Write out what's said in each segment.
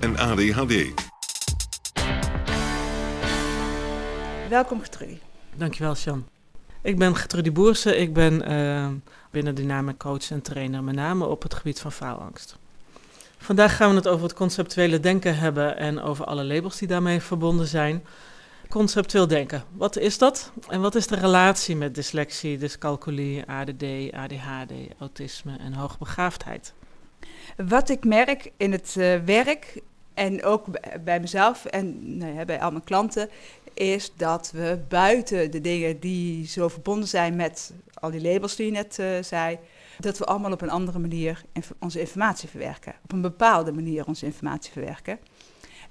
en ADHD. Welkom Gertrudie. Dankjewel, Sjan. Ik ben Gertrudie Boersen. Ik ben uh, binnen Dynamic coach en trainer, met name op het gebied van faalangst. Vandaag gaan we het over het conceptuele denken hebben en over alle labels die daarmee verbonden zijn. Conceptueel denken, wat is dat? En wat is de relatie met dyslexie, dyscalculie, ADD, ADHD, autisme en hoogbegaafdheid? Wat ik merk in het uh, werk en ook bij mezelf en nou bij al mijn klanten, is dat we buiten de dingen die zo verbonden zijn met al die labels die je net uh, zei, dat we allemaal op een andere manier onze informatie verwerken. Op een bepaalde manier onze informatie verwerken.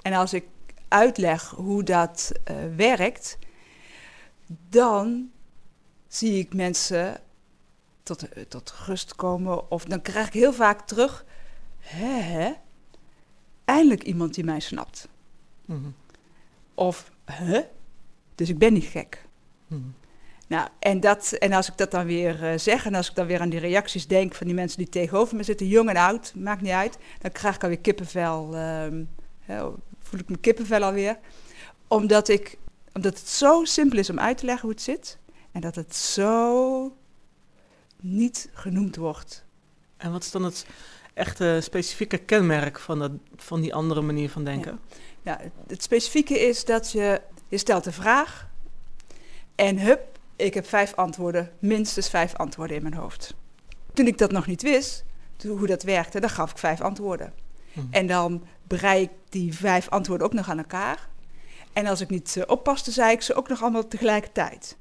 En als ik uitleg hoe dat uh, werkt, dan zie ik mensen tot, uh, tot rust komen. Of dan krijg ik heel vaak terug, hè, hè? Eindelijk iemand die mij snapt. Mm -hmm. Of, hè? Dus ik ben niet gek. Mm -hmm. Nou, en, dat, en als ik dat dan weer uh, zeg en als ik dan weer aan die reacties denk van die mensen die tegenover me zitten, jong en oud, maakt niet uit, dan krijg ik alweer kippenvel, hè, voel ik mijn kippenvel alweer. Omdat, ik, omdat het zo simpel is om uit te leggen hoe het zit en dat het zo niet genoemd wordt. En wat is dan het echte specifieke kenmerk van, dat, van die andere manier van denken? Ja. ja, het specifieke is dat je, je stelt een vraag en hup, ik heb vijf antwoorden, minstens vijf antwoorden in mijn hoofd. Toen ik dat nog niet wist, hoe dat werkte, dan gaf ik vijf antwoorden. Hm. En dan brei ik die vijf antwoorden ook nog aan elkaar. En als ik niet uh, oppaste, zei ik ze ook nog allemaal tegelijkertijd.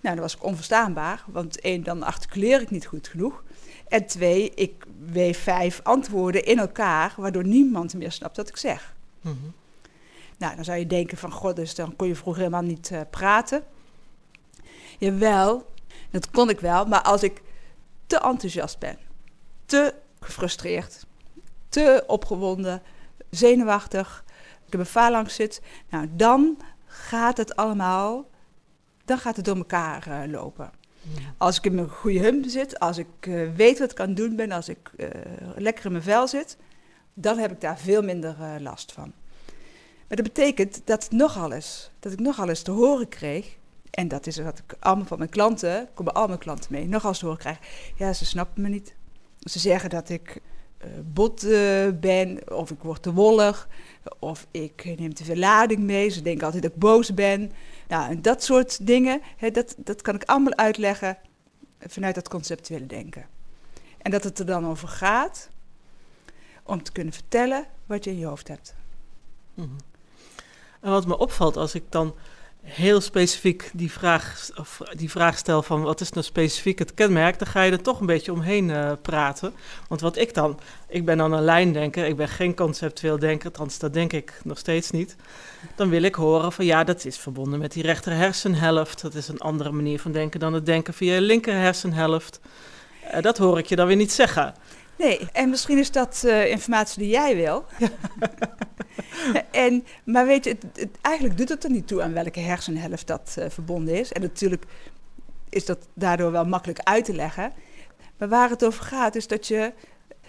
Nou, dat was ik onverstaanbaar, want één, dan articuleer ik niet goed genoeg. En twee, ik weef vijf antwoorden in elkaar, waardoor niemand meer snapt wat ik zeg. Mm -hmm. Nou, dan zou je denken van, god, dus dan kon je vroeger helemaal niet uh, praten. Jawel, dat kon ik wel, maar als ik te enthousiast ben, te gefrustreerd, te opgewonden, zenuwachtig, ik heb een phalanx zit, nou dan gaat het allemaal, dan gaat het door elkaar uh, lopen. Als ik in mijn goede hum zit, als ik uh, weet wat ik aan het doen ben, als ik uh, lekker in mijn vel zit, dan heb ik daar veel minder last van. Maar dat betekent dat nogal eens, dat ik nogal eens te horen kreeg en dat is wat ik allemaal van mijn klanten, komen al mijn klanten mee, nog als te horen krijg. Ja, ze snappen me niet. Ze zeggen dat ik bot ben, of ik word te wollig, of ik neem te veel lading mee. Ze denken altijd dat ik boos ben. Nou, en dat soort dingen, hè, dat, dat kan ik allemaal uitleggen vanuit dat conceptuele denken. En dat het er dan over gaat om te kunnen vertellen wat je in je hoofd hebt. -hmm. En wat me opvalt als ik dan heel specifiek die vraag, of die vraag stel van wat is nou specifiek het kenmerk, dan ga je er toch een beetje omheen uh, praten. Want wat ik dan, ik ben dan een lijndenker, ik ben geen conceptueel denker, althans dat denk ik nog steeds niet. Dan wil ik horen van ja, dat is verbonden met die rechter hersenhelft. Dat is een andere manier van denken dan het denken via je linker hersenhelft. Uh, dat hoor ik je dan weer niet zeggen. Nee, en misschien is dat uh, informatie die jij wil. en, maar weet je, het, het, eigenlijk doet het er niet toe aan welke hersenhelft dat uh, verbonden is. En natuurlijk is dat daardoor wel makkelijk uit te leggen. Maar waar het over gaat is dat je,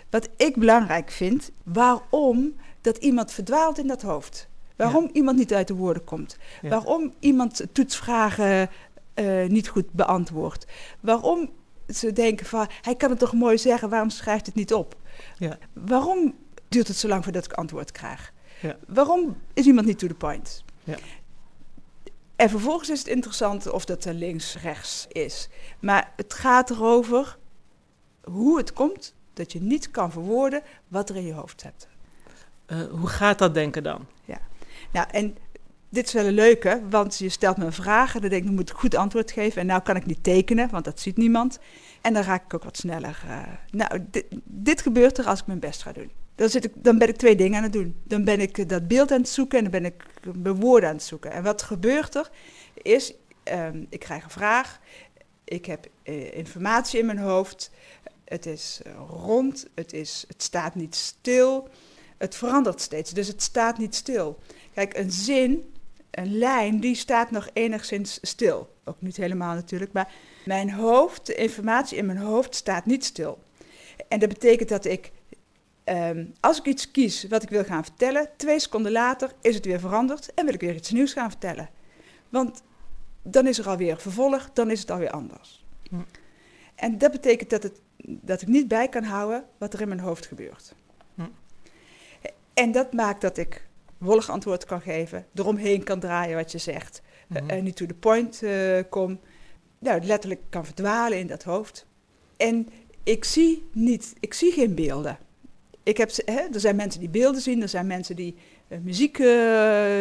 wat ik belangrijk vind, waarom dat iemand verdwaalt in dat hoofd. Waarom ja. iemand niet uit de woorden komt. Ja. Waarom iemand toetsvragen uh, niet goed beantwoordt. Waarom ze denken van, hij kan het toch mooi zeggen, waarom schrijft het niet op? Ja. Waarom duurt het zo lang voordat ik antwoord krijg? Ja. Waarom is iemand niet to the point? Ja. En vervolgens is het interessant of dat er links-rechts is. Maar het gaat erover hoe het komt dat je niet kan verwoorden wat er in je hoofd hebt. Eh, hoe gaat dat denken dan? Nou, en dit is wel een leuke, want je stelt me een vraag en dan denk ik, dan moet ik goed antwoord geven. En nou kan ik niet tekenen, want dat ziet niemand. En dan raak ik ook wat sneller. eh. nou, dit, gebeurt er als ik mijn best ga doen. Dan, zit ik, dan ben ik twee dingen aan het doen. Dan ben ik eh, dat beeld aan het zoeken en dan ben ik eh, mijn woorden aan het zoeken. En wat gebeurt er is, ehm, ik krijg een vraag, ik heb informatie in mijn hoofd, het is rond, het, is, het staat niet stil, het verandert steeds, dus het staat niet stil. Kijk, een zin, een lijn, die staat nog enigszins stil. Ook niet helemaal natuurlijk, maar mijn hoofd, de informatie in mijn hoofd staat niet stil. En dat betekent dat ik, ehm, als ik iets kies wat ik wil gaan vertellen, twee seconden later is het weer veranderd en wil ik weer iets nieuws gaan vertellen. Want dan is er alweer vervolg, dan is het alweer anders. Hm. En dat betekent dat, het, dat ik niet bij kan houden wat er in mijn hoofd gebeurt. Hm. En dat maakt dat ik wollig antwoord kan geven, eromheen kan draaien wat je zegt, eh, niet to the point eh, kom, nou, letterlijk kan verdwalen in dat hoofd. En ik zie niet, ik zie geen beelden. Ik heb, hè, er zijn mensen die beelden zien, er zijn mensen die eh, muziek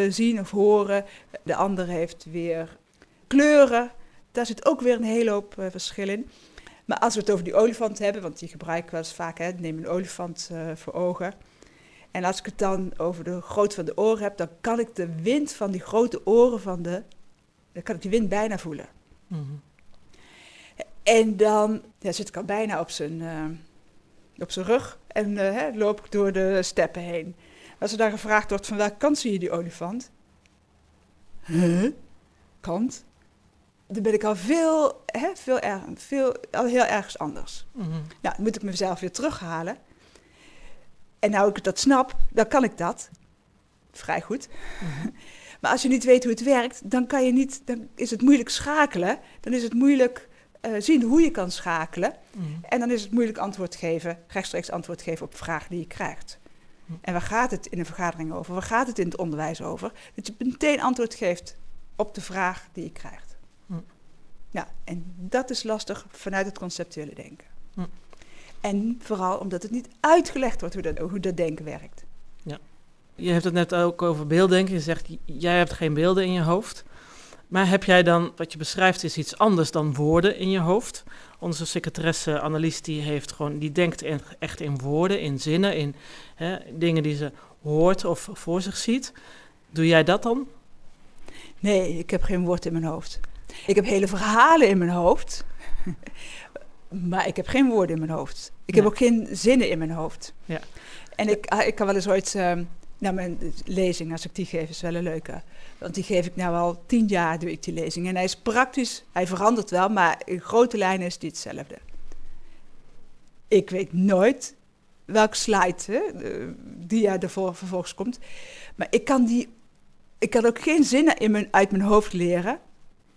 zien of horen. De ander heeft weer kleuren. Daar zit ook weer een hele hoop verschil in. Maar als we het over die olifant hebben, want die gebruik ik wel eens vaak, hè, neem een olifant voor ogen. En als ik het dan over de grootte van de oren heb, dan kan ik de wind van die grote oren van de, dan kan ik die wind bijna voelen. Mhm. En dan ja, zit ik al bijna op zijn, eh, op zijn rug en eh, hè, loop ik door de steppen heen. Als er dan gevraagd wordt van welke kant zie je die olifant? Huh? Kant? Dan ben ik al veel, hè, veel, erg, veel al heel ergens anders. Mhm. Nou, dan moet ik mezelf weer terughalen. En nou ik dat snap, dan kan ik dat. Vrij goed. Mhm. Maar als je niet weet hoe het werkt, dan, kan je niet, dan is het moeilijk schakelen. Dan is het moeilijk eh, zien hoe je kan schakelen. Mhm. En dan is het moeilijk antwoord geven, rechtstreeks antwoord geven op vragen die je krijgt. Hm. En waar gaat het in een vergadering over? Waar gaat het in het onderwijs over? Dat je meteen antwoord geeft op de vraag die je krijgt. Ja, en dat is lastig vanuit het conceptuele denken. En vooral omdat het niet uitgelegd wordt hoe dat, hoe dat denken werkt. Je hebt het net ook over beelddenken. Je zegt, jij hebt geen beelden in je hoofd. Maar heb jij dan, wat je beschrijft, is iets anders dan woorden in je hoofd? Onze secretaresse Annelies, die heeft gewoon, die denkt echt in woorden, in zinnen, in hè, dingen die ze hoort of voor zich ziet. Doe jij dat dan? Nee, ik heb geen woord in mijn hoofd. Ik heb hele verhalen in mijn hoofd. Maar ik heb geen woorden in mijn hoofd. Ik heb ook geen zinnen in mijn hoofd. Ja. En ik, ah, ik kan wel eens ooit... ehm, nou, mijn lezing, als ik die geef, is wel een leuke. Want die geef ik nou al tien jaar, doe ik die lezing. En hij is praktisch, hij verandert wel, maar in grote lijnen is die hetzelfde. Ik weet nooit welk slide hè, eh, die er ervoor vervolgens komt. Maar ik kan die ik kan ook geen zinnen in mijn, uit mijn hoofd leren,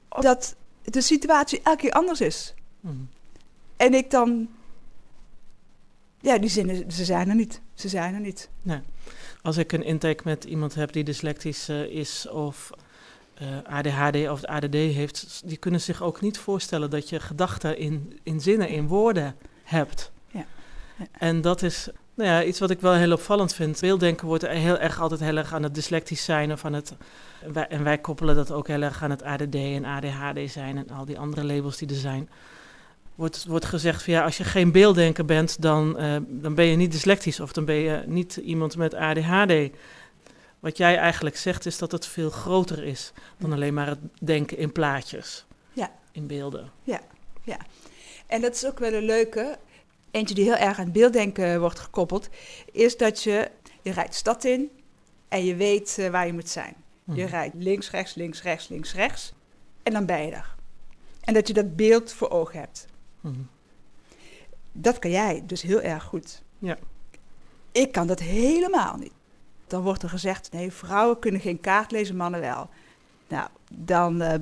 omdat de situatie elke keer anders is. Mhm. En ik dan, ja, die zinnen, ze zijn er niet. Ze zijn er niet. Als ik een intake met iemand heb die dyslectisch eh, is of eh, ADHD of ADD heeft, die kunnen zich ook niet voorstellen dat je gedachten in, in zinnen, in woorden hebt. Ja. Ja. En dat is nou ja, iets wat ik wel heel opvallend vind. Beelddenken wordt heel erg altijd heel erg aan het dyslectisch zijn of aan het. Wij, en wij koppelen dat ook heel erg aan het ADD en ADHD zijn en al die andere labels die er zijn. Wordt, wordt gezegd van ja, als je geen beelddenker bent, dan, eh, dan ben je niet dyslectisch of dan ben je niet iemand met ADHD. Wat jij eigenlijk zegt is dat het veel groter is dan alleen maar het denken in plaatjes. Ja. In beelden. En dat is ook wel een leuke. Eentje die heel erg aan beelddenken wordt gekoppeld, is dat je, je rijdt de stad in en je weet eh, waar je moet zijn. Je Mhm. rijdt links, rechts, links, rechts, links, rechts. En dan ben je er. En dat je dat beeld voor ogen hebt. Mhm. Dat kan jij dus heel erg goed. Ja. Ik kan dat helemaal niet. Dan wordt er gezegd, nee, vrouwen kunnen geen kaart lezen, mannen wel. Nou, dan eh,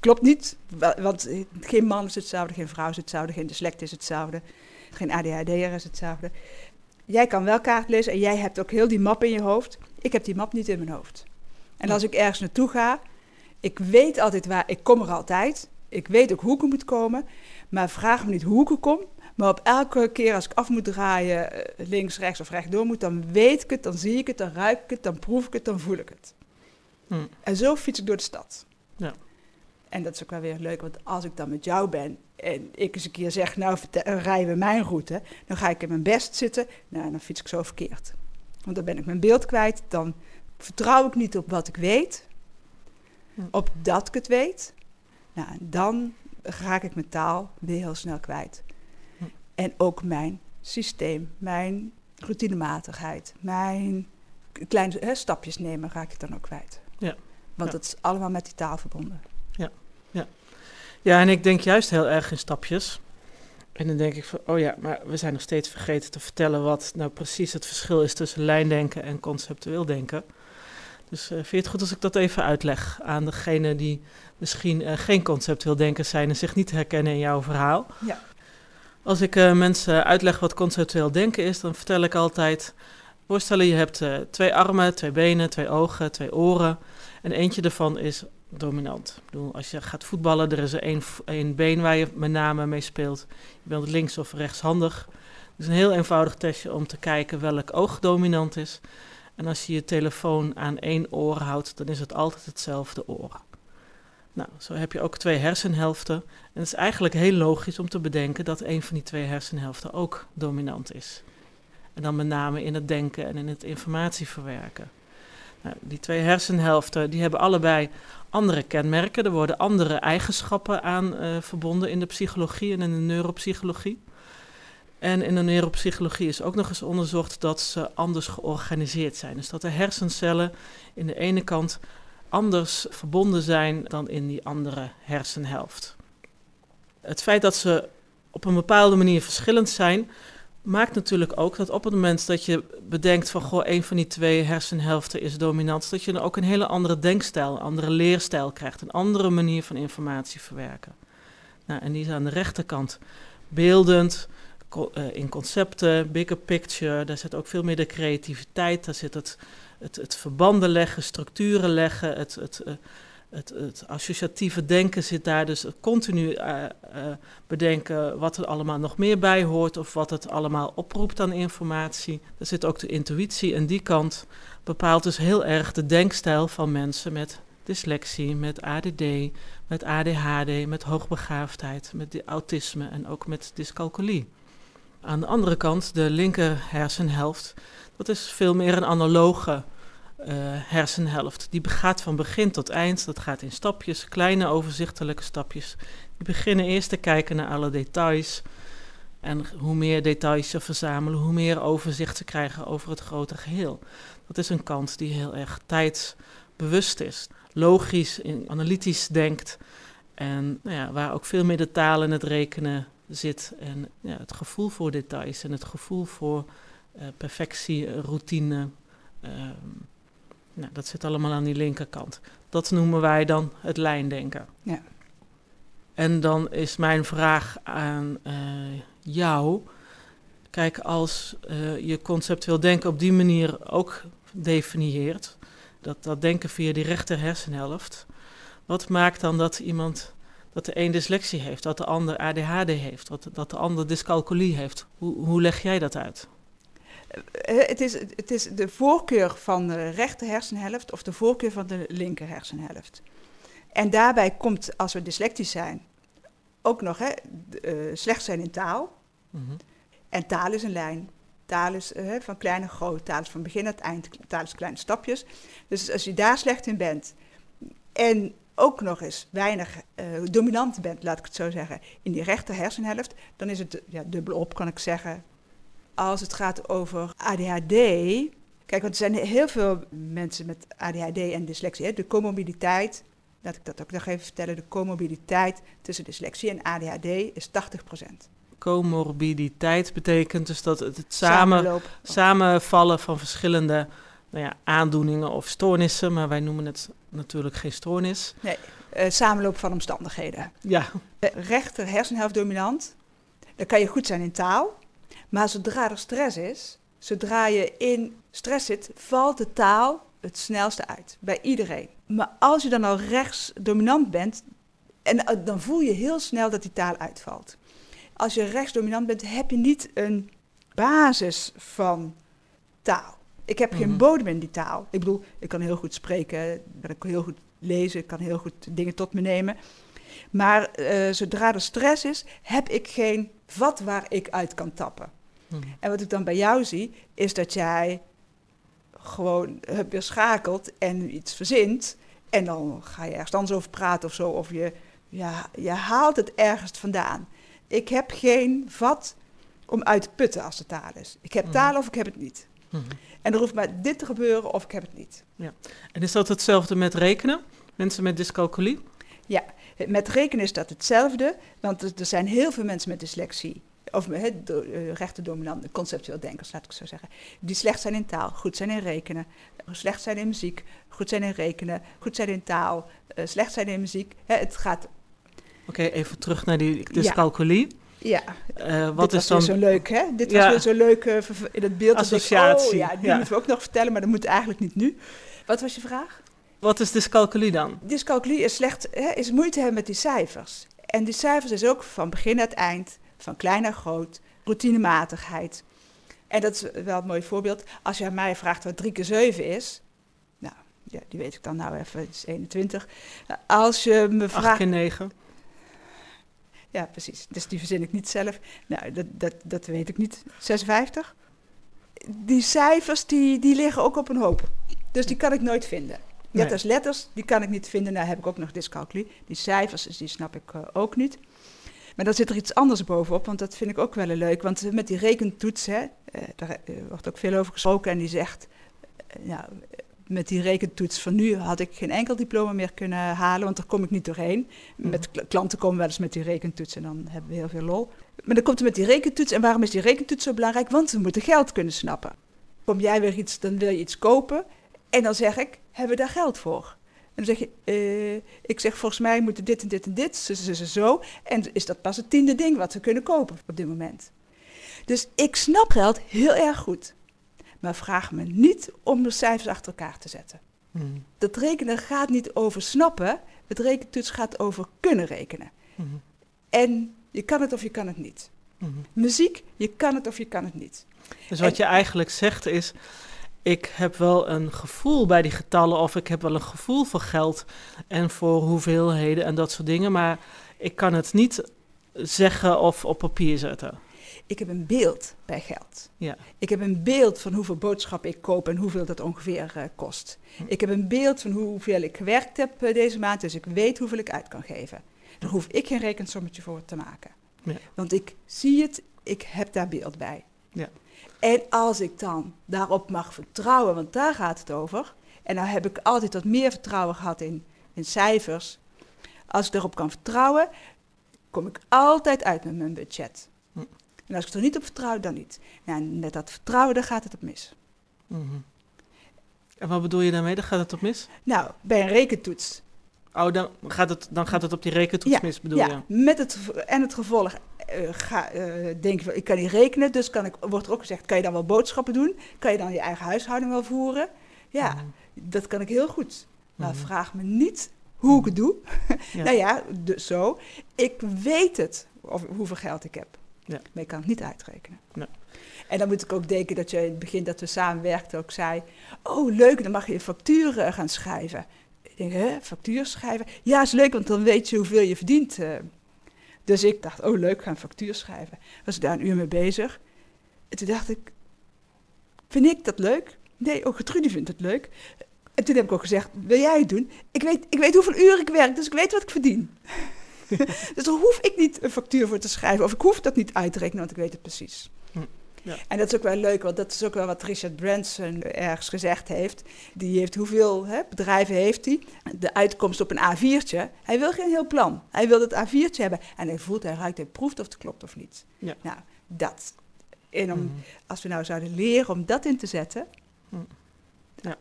klopt niet, wa- want geen man is hetzelfde, geen vrouw is hetzelfde, geen dyslect is hetzelfde, geen ADHD'er is hetzelfde. Jij kan wel kaart lezen en jij hebt ook heel die map in je hoofd. Ik heb die map niet in mijn hoofd. En als ik ergens naartoe ga, ik weet altijd waar, ik kom er altijd. Ik weet ook hoe ik er moet komen. Maar vraag me niet hoe ik er kom. Maar op elke keer als ik af moet draaien, eh, links, rechts of rechtdoor moet, dan weet ik het, dan zie ik het, dan ruik ik het, dan proef ik het, dan voel ik het. Hm. En zo fiets ik door de stad. Ja. En dat is ook wel weer leuk, want als ik dan met jou ben en ik eens een keer zeg, nou vertel- rijden we mijn route, dan ga ik in mijn best zitten, nou dan fiets ik zo verkeerd. Want dan ben ik mijn beeld kwijt, dan vertrouw ik niet op wat ik weet, Hm. op dat ik het weet. Nou, dan raak ik mijn taal weer heel snel kwijt. Hm. En ook mijn systeem, mijn routinematigheid, mijn kleine hè, stapjes nemen, raak ik dan ook kwijt. Ja. Want Ja. het is allemaal met die taal verbonden. Ja, en ik denk juist heel erg in stapjes. En dan denk ik van, oh ja, maar we zijn nog steeds vergeten te vertellen wat nou precies het verschil is tussen lijndenken en conceptueel denken. Dus eh, vind je het goed als ik dat even uitleg aan degene die misschien eh, geen conceptueel denkers zijn en zich niet herkennen in jouw verhaal? Ja. Als ik eh, mensen uitleg wat conceptueel denken is, dan vertel ik altijd, voorstellen je hebt twee armen, twee benen, twee ogen, twee oren en eentje daarvan is dominant. Ik bedoel, als je gaat voetballen, er is er één been waar je met name mee speelt. Je bent links of rechtshandig. Dus een heel eenvoudig testje om te kijken welk oog dominant is. En als je je telefoon aan één oor houdt, dan is het altijd hetzelfde oor. Nou, zo heb je ook twee hersenhelften. En het is eigenlijk heel logisch om te bedenken dat een van die twee hersenhelften ook dominant is. En dan met name in het denken en in het informatieverwerken. Nou, die twee hersenhelften die hebben allebei andere kenmerken. Er worden andere eigenschappen aan eh, verbonden in de psychologie en in de neuropsychologie. En in de neuropsychologie is ook nog eens onderzocht dat ze anders georganiseerd zijn. Dus dat de hersencellen in de ene kant anders verbonden zijn dan in die andere hersenhelft. Het feit dat ze op een bepaalde manier verschillend zijn, maakt natuurlijk ook dat op het moment dat je bedenkt van goh, een van die twee hersenhelften is dominant, dat je dan ook een hele andere denkstijl, een andere leerstijl krijgt, een andere manier van informatie verwerken. Nou, en die is aan de rechterkant beeldend, in concepten, bigger picture, daar zit ook veel meer de creativiteit, daar zit het, het, het verbanden leggen, structuren leggen, het, het, eh, het, het associatieve denken zit daar, dus continu eh, eh, bedenken wat er allemaal nog meer bij hoort of wat het allemaal oproept aan informatie. Er zit ook de intuïtie en die kant bepaalt dus heel erg de denkstijl van mensen met dyslexie, met ADD, met ADHD, met hoogbegaafdheid, met autisme en ook met dyscalculie. Aan de andere kant, de linker hersenhelft, dat is veel meer een analoge eh, hersenhelft. Die gaat van begin tot eind, dat gaat in stapjes, kleine overzichtelijke stapjes. Die beginnen eerst te kijken naar alle details. En hoe meer details ze verzamelen, hoe meer overzicht ze krijgen over het grote geheel. Dat is een kant die heel erg tijdsbewust is, logisch, analytisch denkt. En nou ja, waar ook veel meer de taal in het rekenen zit. En ja, het gevoel voor details en het gevoel voor eh, perfectie, routine. ehm, nou, dat zit allemaal aan die linkerkant. Dat noemen wij dan het lijndenken. Ja. En dan is mijn vraag aan eh, jou. Kijk, als eh, je conceptueel denken op die manier ook definieert, dat, dat denken via die rechter hersenhelft, wat maakt dan dat iemand, dat de een dyslexie heeft, dat de ander ADHD heeft, dat, dat de ander dyscalculie heeft? Hoe, hoe leg jij dat uit? Eh, Het is, het is de voorkeur van de rechter hersenhelft of de voorkeur van de linker hersenhelft. En daarbij komt, als we dyslectisch zijn, ook nog hè, eh, slecht zijn in taal. Mhm. En taal is een lijn. Taal is eh, van klein naar groot. Taal is van begin naar het eind. Taal is kleine stapjes. Dus als je daar slecht in bent en ook nog eens weinig eh, dominant bent, laat ik het zo zeggen, in die rechter hersenhelft, dan is het ja, dubbel op, kan ik zeggen. Als het gaat over ADHD. Kijk, want er zijn heel veel mensen met ADHD en dyslexie. Hè? De comorbiditeit, laat ik dat ook nog even vertellen. De comorbiditeit tussen dyslexie en ADHD is 80%. Comorbiditeit betekent dus dat het, het samen, samenvallen van verschillende nou ja, aandoeningen of stoornissen, maar wij noemen het natuurlijk geen stoornis. eh, samenloop van omstandigheden. Ja, De rechter hersenhelft dominant, dan kan je goed zijn in taal. Maar zodra er stress is, zodra je in stress zit, valt de taal het snelste uit. Bij iedereen. Maar als je dan al rechts dominant bent, en eh, dan voel je heel snel dat die taal uitvalt. Als je rechts dominant bent, heb je niet een basis van taal. Ik heb geen Mhm. bodem in die taal. Ik bedoel, ik kan heel goed spreken, ik kan heel goed lezen, ik kan heel goed dingen tot me nemen. Maar eh, zodra er stress is, heb ik geen vat waar ik uit kan tappen. Mhm. En wat ik dan bij jou zie, is dat jij gewoon hup, weer schakelt en iets verzint. En dan ga je ergens anders over praten of zo. Of je, ja, je haalt het ergens vandaan. Ik heb geen vat om uit te putten als het taal is. Ik heb Mhm. taal of ik heb het niet. Mhm. En er hoeft maar dit te gebeuren of ik heb het niet. En is dat hetzelfde met rekenen? Mensen met dyscalculie? Met rekenen is dat hetzelfde, want er- er zijn heel veel mensen met dyslexie, of he, do, eh, rechterdominante conceptueel denkers, laat ik zo zeggen, die slecht zijn in taal, goed zijn in rekenen, slecht zijn in muziek, goed zijn in rekenen, goed zijn in taal, eh, slecht zijn in muziek. Het gaat, Oké, even terug naar die dyscalculie. ja, Eh, wat dit is was dan... weer zo leuk, hè? Dit Ja. was weer zo leuk in het beeld. dat ik Associatie, oh ja, die ja. moeten we ook nog vertellen, maar dat moet eigenlijk niet nu. Wat was je vraag? Wat is dyscalculie dan? Dyscalculie is slecht, hè, is moeite hebben met die cijfers. En die cijfers is ook van begin naar het eind, van klein naar groot, routinematigheid. En dat is wel een mooi voorbeeld. Als je aan mij vraagt wat 3 keer 7 is, nou, ja, die weet ik dan nou even, het is 21. Als je me 8 vraagt... keer 9. Ja, precies. Dus die verzin ik niet zelf. Nou, dat, dat, dat weet ik niet. 56? Die cijfers, die, die liggen ook op een hoop. Dus die kan ik nooit vinden. Net als letters, die kan ik niet vinden. Nou heb ik ook nog dyscalculie. Die cijfers, dus die snap ik eh, ook niet. Maar dan zit er iets anders bovenop, want dat vind ik ook wel leuk. Want eh, met die rekentoets, hè, eh, daar wordt ook veel over gesproken. En die zegt, nou, met die rekentoets van nu had ik geen enkel diploma meer kunnen halen, want daar kom ik niet doorheen. Met kl- klanten komen wel eens met die rekentoets en dan hebben we heel veel lol. Maar dan komt er met die rekentoets. En waarom is die rekentoets zo belangrijk? Want we moeten geld kunnen snappen. Kom jij weer iets, dan wil je iets kopen. En dan zeg ik, hebben we daar geld voor? En dan zeg je, eh, ik zeg volgens mij moeten dit en dit en dit, zo, zo, zo, zo. En is dat pas het tiende ding wat we kunnen kopen op dit moment. Dus ik snap geld heel erg goed. Maar vraag me niet om de cijfers achter elkaar te zetten. Mhm. Dat rekenen gaat niet over snappen. Het rekentoets gaat over kunnen rekenen. Mhm. En je kan het of je kan het niet. Mhm. Muziek, je kan het of je kan het niet. Dus wat je eigenlijk zegt is, ik heb wel een gevoel bij die getallen of ik heb wel een gevoel voor geld en voor hoeveelheden en dat soort dingen, maar ik kan het niet zeggen of op papier zetten. Ik heb een beeld bij geld. Ja. Ik heb een beeld van hoeveel boodschappen ik koop en hoeveel dat ongeveer eh, kost. Hm. Ik heb een beeld van hoeveel ik gewerkt heb eh, deze maand, dus ik weet hoeveel ik uit kan geven. Daar hoef ik geen rekensommetje voor te maken. Ja. Want ik zie het, ik heb daar beeld bij. Ja. En als ik dan daarop mag vertrouwen, want daar gaat het over. En nou heb ik altijd wat meer vertrouwen gehad in, in cijfers. Als ik daarop kan vertrouwen, kom ik altijd uit met mijn budget. Hm. En als ik er niet op vertrouw, dan niet. Nou, en met dat vertrouwen, daar gaat het op mis. Mhm. En wat bedoel je daarmee? Dan gaat het op mis? Nou, bij een rekentoets. Oh, dan gaat het, dan gaat het op die rekentoets mis, bedoel ja, met het, en het gevolg eh, ga, eh, denk je, ik kan niet rekenen, dus kan ik, wordt er ook gezegd, kan je dan wel boodschappen doen? Kan je dan je eigen huishouding wel voeren? je? Ja, Mhm. dat kan ik heel goed. Maar Mhm. vraag me niet hoe ik het doe. Ja. nou ja, dus zo. Ik weet het, of, hoeveel geld ik heb. Ja. Maar ik kan het niet uitrekenen. Nee. En dan moet ik ook denken dat je in het begin dat we samenwerkten ook zei... Oh, leuk, dan mag je een factuur gaan schrijven. Ik denk, hè, factuur schrijven? Ja, is leuk, want dan weet je hoeveel je verdient. eh. Dus ik dacht, oh leuk, ga een factuur schrijven. Was ik daar een uur mee bezig. En toen dacht ik, vind ik dat leuk? Nee, ook Gertrude vindt het leuk. En toen heb ik ook gezegd, wil jij het doen? Ik weet, ik weet hoeveel uren ik werk, dus ik weet wat ik verdien. dus daar hoef ik niet een factuur voor te schrijven. Of ik hoef dat niet uit te rekenen, want ik weet het precies. Hm, ja. En dat is ook wel leuk, want dat is ook wel wat Richard Branson ergens gezegd heeft. Die heeft hoeveel hè, bedrijven heeft hij? De uitkomst op een A4'tje. Hij wil geen heel plan. Hij wil dat A4'tje hebben. En hij voelt, hij ruikt, hij proeft of het klopt of niet. Ja. Nou, dat. En om, Mhm. als we nou zouden leren om dat in te zetten, Hm. Ja.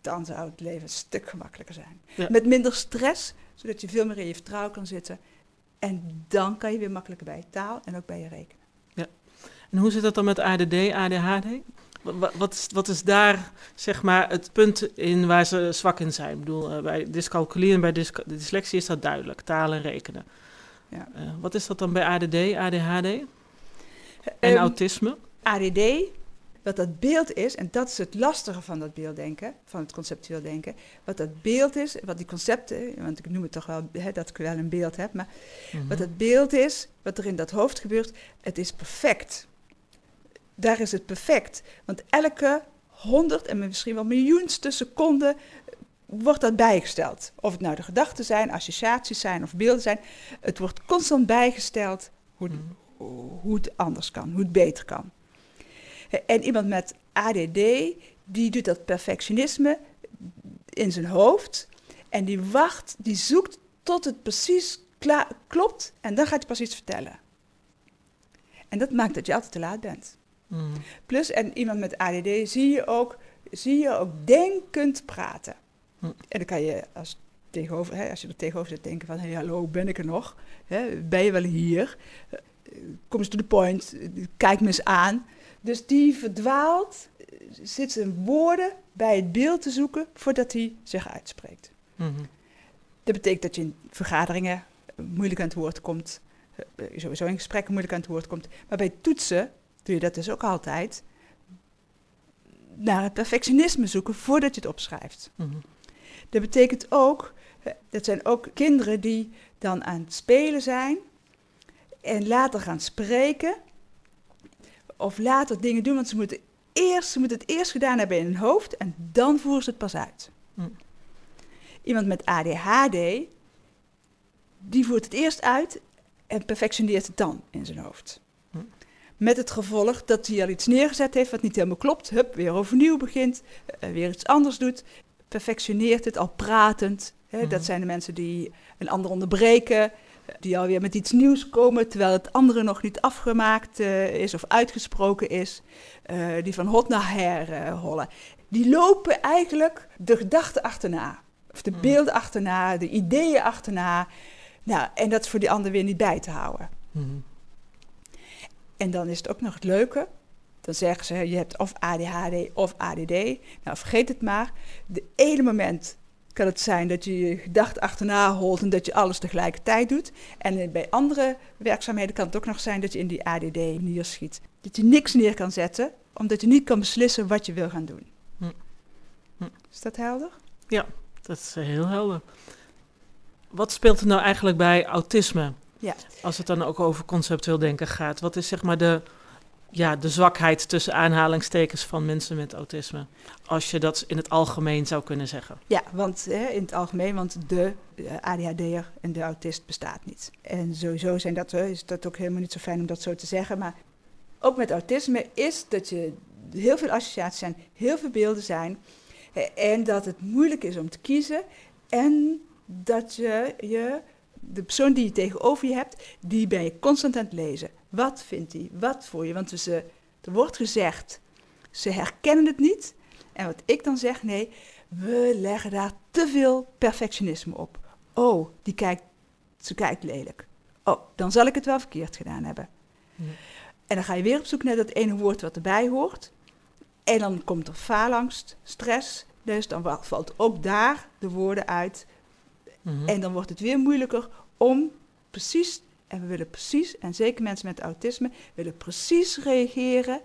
dan zou het leven een stuk gemakkelijker zijn. Met minder stress, zodat je veel meer in je vertrouwen kan zitten. En dan kan je weer makkelijker bij je taal en ook bij je rekenen. En hoe zit dat dan met ADD, ADHD? Wa- wa- Wat is, wat is daar zeg maar het punt in waar ze zwak in zijn? Ik bedoel, eh, bij dyscalculie en bij dysca- dyslexie is dat duidelijk, taal en rekenen. Ja. Eh, wat is dat dan bij ADD, ADHD en Ehm, autisme? ADD, wat dat beeld is, en dat is het lastige van dat beelddenken, van het conceptueel denken. Wat dat beeld is, wat die concepten, want ik noem het toch wel hè, dat ik wel een beeld heb, maar Mhm. wat het beeld is, wat er in dat hoofd gebeurt, het is perfect. Daar is het perfect. Want elke honderd en misschien wel miljoenste seconde wordt dat bijgesteld. Of het nou de gedachten zijn, associaties zijn of beelden zijn. Het wordt constant bijgesteld hoe, Mhm. hoe het anders kan, hoe het beter kan. En iemand met ADD, die doet dat perfectionisme in zijn hoofd. En die wacht, die zoekt tot het precies klopt. En dan gaat hij pas iets vertellen. En dat maakt dat je altijd te laat bent. Mhm. Plus, en iemand met ADD zie je ook, zie je ook denkend praten. Hm. En dan kan je als, tegenover, hè, als je er tegenover zit denken van... Hey, hallo, ben ik er nog? Hè, ben je wel hier? Eh, Kom eens to the point. Eh, Kijk me eens aan. Dus die verdwaalt, eh, zit zijn woorden bij het beeld te zoeken... voordat hij zich uitspreekt. Mhm. Dat betekent dat je in vergaderingen eh, moeilijk aan het woord komt. eh, Sowieso in gesprekken moeilijk aan het woord komt. Maar bij toetsen doe je dat dus ook altijd. Naar het perfectionisme zoeken voordat je het opschrijft. Mhm. Dat betekent ook, eh, dat zijn ook kinderen die dan aan het spelen zijn. En later gaan spreken. Of later dingen doen, want ze moeten, eerst, ze moeten het eerst gedaan hebben in hun hoofd. En dan voeren ze het pas uit. Hm. Iemand met ADHD, die voert het eerst uit en perfectioneert het dan in zijn hoofd. Hm. Met het gevolg dat hij al iets neergezet heeft wat niet helemaal klopt. Hup, weer overnieuw begint, eh, weer iets anders doet. Perfectioneert het al pratend. Hè, Mhm. Dat zijn de mensen die een ander onderbreken. Die alweer met iets nieuws komen terwijl het andere nog niet afgemaakt eh, is of uitgesproken is. eh, die van hot naar her eh, hollen. Die lopen eigenlijk de gedachten achterna. Of de Mhm. beelden achterna, de ideeën achterna. Nou, en dat is voor die ander weer niet bij te houden. Mhm. En dan is het ook nog het leuke. Dan zeggen ze, je hebt of ADHD of ADD. Nou, vergeet het maar. De ene moment kan het zijn dat je je gedachten achterna holt en dat je alles tegelijkertijd doet. En bij andere werkzaamheden kan het ook nog zijn dat je in die ADD neerschiet. Dat je niks neer kan zetten, omdat je niet kan beslissen wat je wil gaan doen. Hm. Hm. Is dat helder? Dat is eh, heel helder. Wat speelt er nou eigenlijk bij autisme? Ja. Als het dan ook over conceptueel denken gaat. Wat is zeg maar de, ja, de zwakheid tussen aanhalingstekens van mensen met autisme? Als je dat in het algemeen zou kunnen zeggen. Ja, want hè, in het algemeen, want de eh, ADHD'er en de autist bestaat niet. En sowieso zijn dat, is dat ook helemaal niet zo fijn om dat zo te zeggen. Maar ook met autisme is dat je heel veel associaties zijn, heel veel beelden zijn. En dat het moeilijk is om te kiezen. En dat je, je de persoon die je tegenover je hebt, die ben je constant aan het lezen. Wat vindt hij? Wat voor je? Want ze, er wordt gezegd, ze herkennen het niet. En wat ik dan zeg, nee, we leggen daar te veel perfectionisme op. Oh, die kijkt, ze kijkt lelijk. Oh, dan zal ik het wel verkeerd gedaan hebben. En dan ga je weer op zoek naar dat ene woord wat erbij hoort. En dan komt er faalangst, stress. Dus dan valt ook daar de woorden uit. Mhm. En dan wordt het weer moeilijker om precies, en we willen precies, en zeker mensen met autisme, willen precies reageren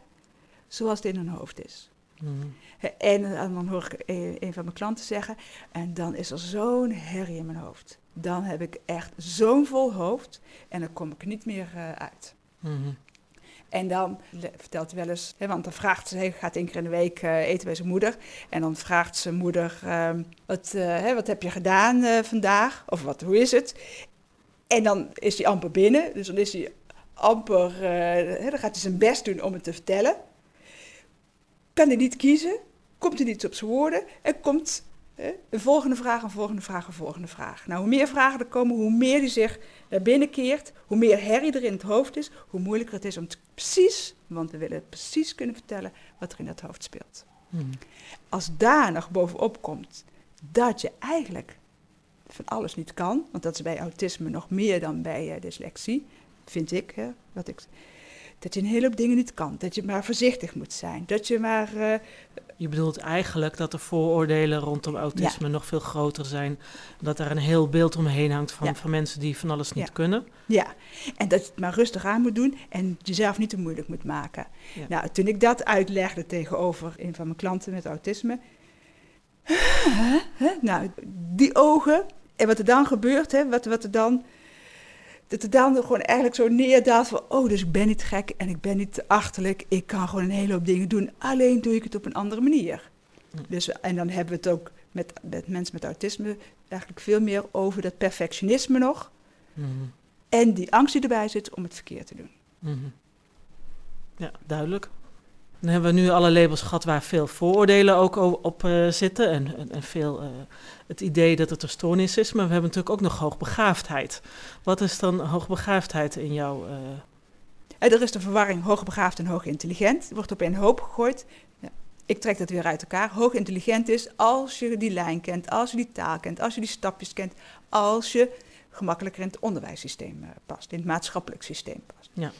zoals het in hun hoofd is. Mhm. Hè, En, en dan hoor ik een, een van mijn klanten zeggen, en dan is er zo'n herrie in mijn hoofd. Dan heb ik echt zo'n vol hoofd en dan kom ik niet meer eh, uit. Mhm. En dan vertelt hij wel eens, hè, want dan vraagt ze, hij gaat één keer in de week eh, eten bij zijn moeder. En dan vraagt zijn moeder, ehm, wat, eh, hè, wat heb je gedaan vandaag? Of wat, hoe is het? En dan is hij amper binnen, dus dan is hij amper, eh, dan gaat hij zijn best doen om het te vertellen. Kan hij niet kiezen, komt hij niet op zijn woorden en komt een volgende vraag, een volgende vraag, een volgende vraag. Nou, hoe meer vragen er komen, hoe meer hij zich naar binnen keert, hoe meer herrie er in het hoofd is, hoe moeilijker het is om te precies, want we willen precies kunnen vertellen wat er in dat hoofd speelt. Mhm. Als daar nog bovenop komt dat je eigenlijk van alles niet kan, want dat is bij autisme nog meer dan bij eh, dyslexie, vind ik, hè, wat ik, dat je een hele hoop dingen niet kan. Dat je maar voorzichtig moet zijn. Dat je maar. Uh, je bedoelt eigenlijk dat de vooroordelen rondom autisme nog veel groter zijn. Dat er een heel beeld omheen hangt van, van mensen die van alles niet kunnen. Ja, en dat je het maar rustig aan moet doen en jezelf niet te moeilijk moet maken. Nou, toen ik dat uitlegde tegenover een van mijn klanten met autisme. Nou, die ogen en wat er dan gebeurt, hè, wat, wat er dan dat er dan gewoon eigenlijk zo neerdaalt van... oh, dus ik ben niet gek en ik ben niet achterlijk. Ik kan gewoon een hele hoop dingen doen. Alleen doe ik het op een andere manier. Dus, en dan hebben we het ook met, met mensen met autisme... eigenlijk veel meer over dat perfectionisme nog. Mhm. En die angst die erbij zit om het verkeerd te doen. Mhm. Ja, duidelijk. Dan hebben we nu alle labels gehad waar veel vooroordelen ook op uh, zitten. En, en, en veel uh, het idee dat het een stoornis is. Maar we hebben natuurlijk ook nog hoogbegaafdheid. Wat is dan hoogbegaafdheid in jouw... Uh... Er is de verwarring hoogbegaafd en hoogintelligent. Wordt op een hoop gegooid. Ja, ik trek dat weer uit elkaar. Hoogintelligent is als je die lijn kent, als je die taal kent, als je die stapjes kent, als je gemakkelijker in het onderwijssysteem past, in het maatschappelijk systeem past. Ja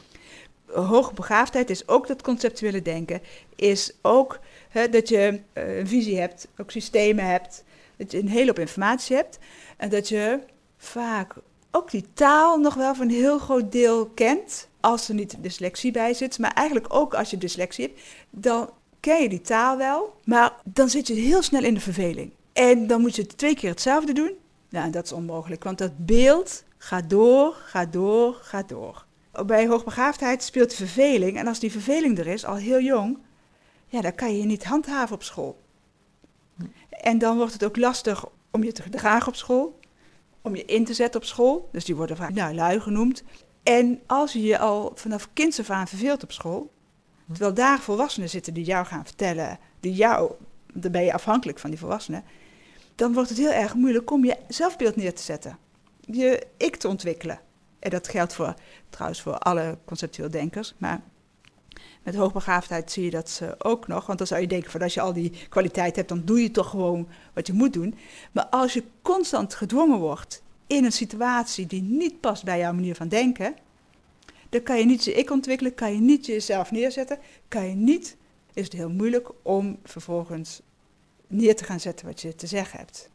hoogbegaafdheid is ook dat conceptuele denken. Is ook hè, dat je uh, een visie hebt, ook systemen hebt. Dat je een hele hoop informatie hebt. En dat je vaak ook die taal nog wel van een heel groot deel kent. Als er niet dyslexie bij zit. Maar eigenlijk ook als je dyslexie hebt. Dan ken je die taal wel. Maar dan zit je heel snel in de verveling. En dan moet je twee keer hetzelfde doen. Nou, dat is onmogelijk. Want dat beeld gaat door, gaat door, gaat door bij hoogbegaafdheid speelt verveling. En als die verveling er is, al heel jong, ja, dan kan je je niet handhaven op school. En dan wordt het ook lastig om je te gedragen op school, om je in te zetten op school. Dus die worden vaak nou, lui genoemd. En als je je al vanaf kinds af aan verveelt op school, terwijl daar volwassenen zitten die jou gaan vertellen, die jou, dan ben je afhankelijk van die volwassenen, dan wordt het heel erg moeilijk om je zelfbeeld neer te zetten. Je ik te ontwikkelen. En dat geldt voor, trouwens voor alle conceptueel denkers. Maar met hoogbegaafdheid zie je dat ze ook nog. Want dan zou je denken van als je al die kwaliteit hebt, dan doe je toch gewoon wat je moet doen. Maar als je constant gedwongen wordt in een situatie die niet past bij jouw manier van denken, dan kan je niet je ik ontwikkelen, kan je niet jezelf neerzetten, kan je niet, is het heel moeilijk om vervolgens neer te gaan zetten wat je te zeggen hebt.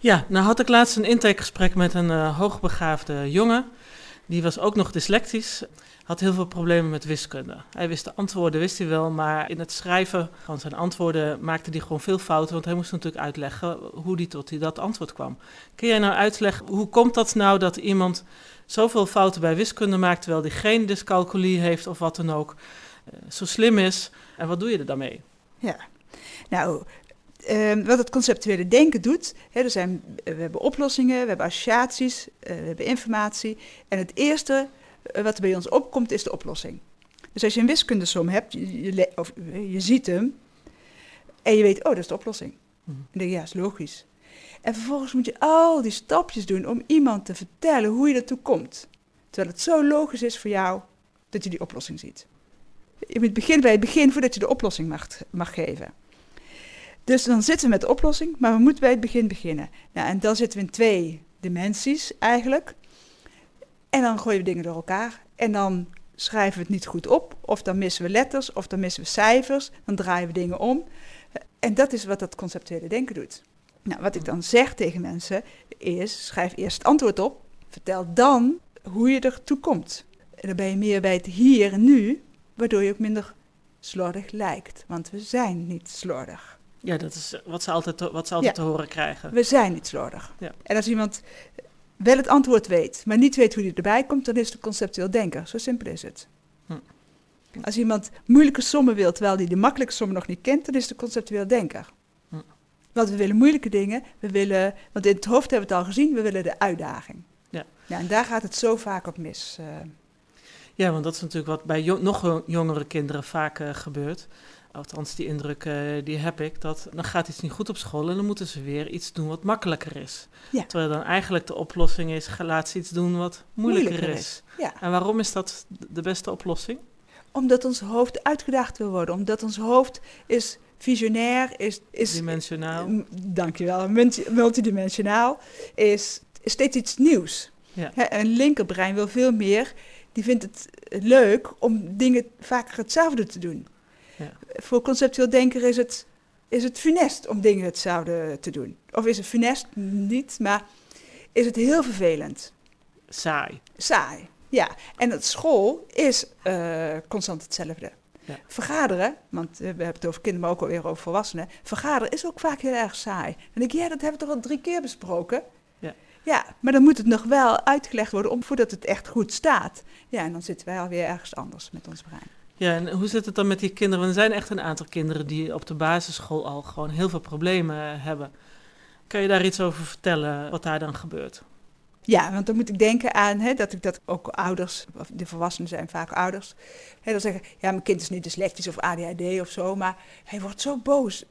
Ja, nou had ik laatst een intakegesprek met een uh, hoogbegaafde jongen. Die was ook nog dyslectisch, had heel veel problemen met wiskunde. Hij wist de antwoorden, wist hij wel, maar in het schrijven van zijn antwoorden maakte hij gewoon veel fouten. Want hij moest natuurlijk uitleggen hoe hij tot dat antwoord kwam. Kun jij nou uitleggen, hoe komt dat nou dat iemand zoveel fouten bij wiskunde maakt, terwijl hij geen dyscalculie heeft of wat dan ook, uh, zo slim is? En wat doe je er dan mee? Ja, nou, Ehm, wat het conceptuele denken doet, hè, er zijn, we hebben oplossingen, we hebben associaties, uh, we hebben informatie. En het eerste uh, wat er bij ons opkomt is de oplossing. Dus als je een wiskundesom hebt, je, je, of, eh, je ziet hem en je weet, oh, dat is de oplossing. Mhm. En dan denk je, ja, is logisch. En vervolgens moet je al die stapjes doen om iemand te vertellen hoe je ertoe komt. Terwijl het zo logisch is voor jou dat je die oplossing ziet. Je moet beginnen bij het begin voordat je de oplossing mag, mag geven. Dus dan zitten we met de oplossing, maar we moeten bij het begin beginnen. Nou, en dan zitten we in twee dimensies eigenlijk. En dan gooien we dingen door elkaar. En dan schrijven we het niet goed op, of dan missen we letters, of dan missen we cijfers, dan draaien we dingen om. En dat is wat dat conceptuele denken doet. Nou, wat ik dan zeg tegen mensen is: schrijf eerst het antwoord op, vertel dan hoe je ertoe komt. En dan ben je meer bij het hier en nu, waardoor je ook minder slordig lijkt. Want we zijn niet slordig. Ja, dat is wat ze altijd, wat ze altijd te horen krijgen. We zijn niet slordig. Ja. En als iemand wel het antwoord weet, maar niet weet hoe hij erbij komt, dan is het conceptueel denker. Zo simpel is het. Hm. Als iemand moeilijke sommen wil, terwijl hij de makkelijke sommen nog niet kent, dan is het conceptueel denker. Hm. Want we willen moeilijke dingen, we willen, want in het hoofd hebben we het al gezien, we willen de uitdaging. Ja. ja en daar gaat het zo vaak op mis. Uh. Ja, want dat is natuurlijk wat bij nog jongere kinderen vaak uh, gebeurt althans die indruk uh, die heb ik, dat dan gaat iets niet goed op school en dan moeten ze weer iets doen wat makkelijker is. Terwijl dan eigenlijk de oplossing is, laat ze iets doen wat moeilijker, is. Ja. En waarom is dat de beste oplossing? Omdat ons hoofd uitgedaagd wil worden, omdat ons hoofd is visionair, is... is Dimensionaal. Dankjewel, multidimensionaal, is, is steeds iets nieuws. Ja. een linkerbrein wil veel meer die vindt het leuk om dingen vaker hetzelfde te doen. Ja. Voor conceptueel denker is het, is het funest om dingen hetzelfde te doen. Of is het funest niet, maar is het heel vervelend. Saai. Saai, ja. En het school is eh, constant hetzelfde. Ja. Vergaderen, want we hebben het over kinderen, maar ook alweer over volwassenen. Vergaderen is ook vaak heel erg saai. Dan denk ik, ja, dat hebben we toch al drie keer besproken? Ja. Ja, maar dan moet het nog wel uitgelegd worden om, voordat het echt goed staat. Ja, en dan zitten wij alweer ergens anders met ons brein. Ja, en hoe zit het dan met die kinderen? Want er zijn echt een aantal kinderen die op de basisschool al gewoon heel veel problemen hebben. Kan je daar iets over vertellen, wat daar dan gebeurt? Ja, want dan moet ik denken aan hè, dat ik dat ook ouders, de volwassenen zijn vaak ouders, hè, dan zeggen, ja, mijn kind is niet dyslectisch of ADHD of zo, maar hij wordt zo boos.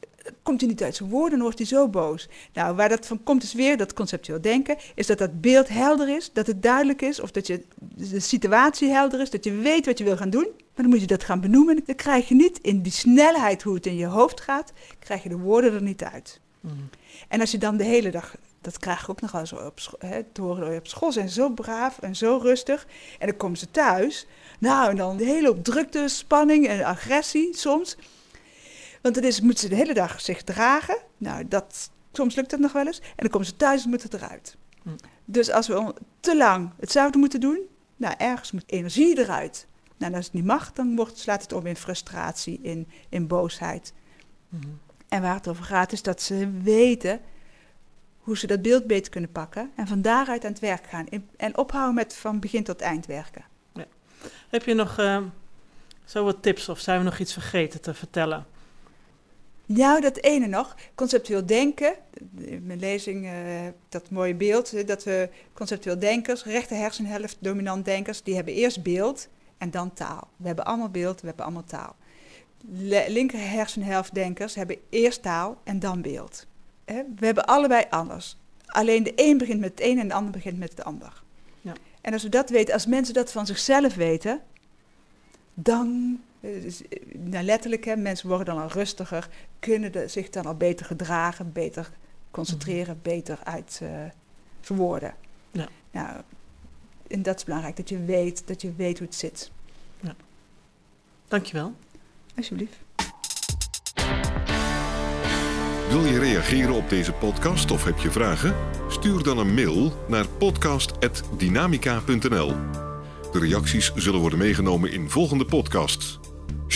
Komt hij niet uit zijn woorden, dan wordt hij zo boos. Nou, waar dat van komt is weer dat conceptueel denken, is dat dat beeld helder is, dat het duidelijk is, of dat je de situatie helder is, dat je weet wat je wil gaan doen. Maar dan moet je dat gaan benoemen. Dan krijg je niet in die snelheid hoe het in je hoofd gaat, krijg je de woorden er niet uit. Mm. En als je dan de hele dag, dat krijg ik ook nog wel zo op school, hè, te horen op school, zijn zo braaf en zo rustig. En dan komen ze thuis, nou en dan de hele hoop drukte, spanning en agressie soms. Want dan is, moeten ze de hele dag zich dragen. Nou, dat, soms lukt dat nog wel eens. En dan komen ze thuis en moet het eruit. Hm. Dus als we te lang hetzelfde moeten doen, nou ergens moet energie eruit. Nou, als het niet mag, dan wordt, slaat het om in frustratie, in, in boosheid. Mm. En waar het over gaat is dat ze weten hoe ze dat beeld beter kunnen pakken en van daaruit aan het werk gaan. In- En ophouden met van begin tot eind werken. Heb je nog eh, zo wat tips of zijn we nog iets vergeten te vertellen? Nou, dat ene nog, conceptueel denken. In mijn lezing, eh, dat mooie beeld, eh, dat we conceptueel denkers, rechter hersenhelft, dominant denkers, die hebben eerst beeld en dan taal. We hebben allemaal beeld, we hebben allemaal taal. Le- linker hersenhelft denkers hebben eerst taal en dan beeld. Hè, We hebben allebei anders. Alleen de een begint met het een en de ander begint met het ander. Ja. En als we dat weten, als mensen dat van zichzelf weten, dan, dus, eh, nou letterlijk, hè, mensen worden dan al rustiger, kunnen de, zich dan al beter gedragen, beter concentreren, beter uit eh, verwoorden. Ja. Nou, en dat is belangrijk, dat je weet, dat je weet hoe het zit. Dankjewel. Alsjeblieft. Wil je reageren op deze podcast of heb je vragen? Stuur dan een mail naar podcast.dynamica.nl. De reacties zullen worden meegenomen in volgende podcasts.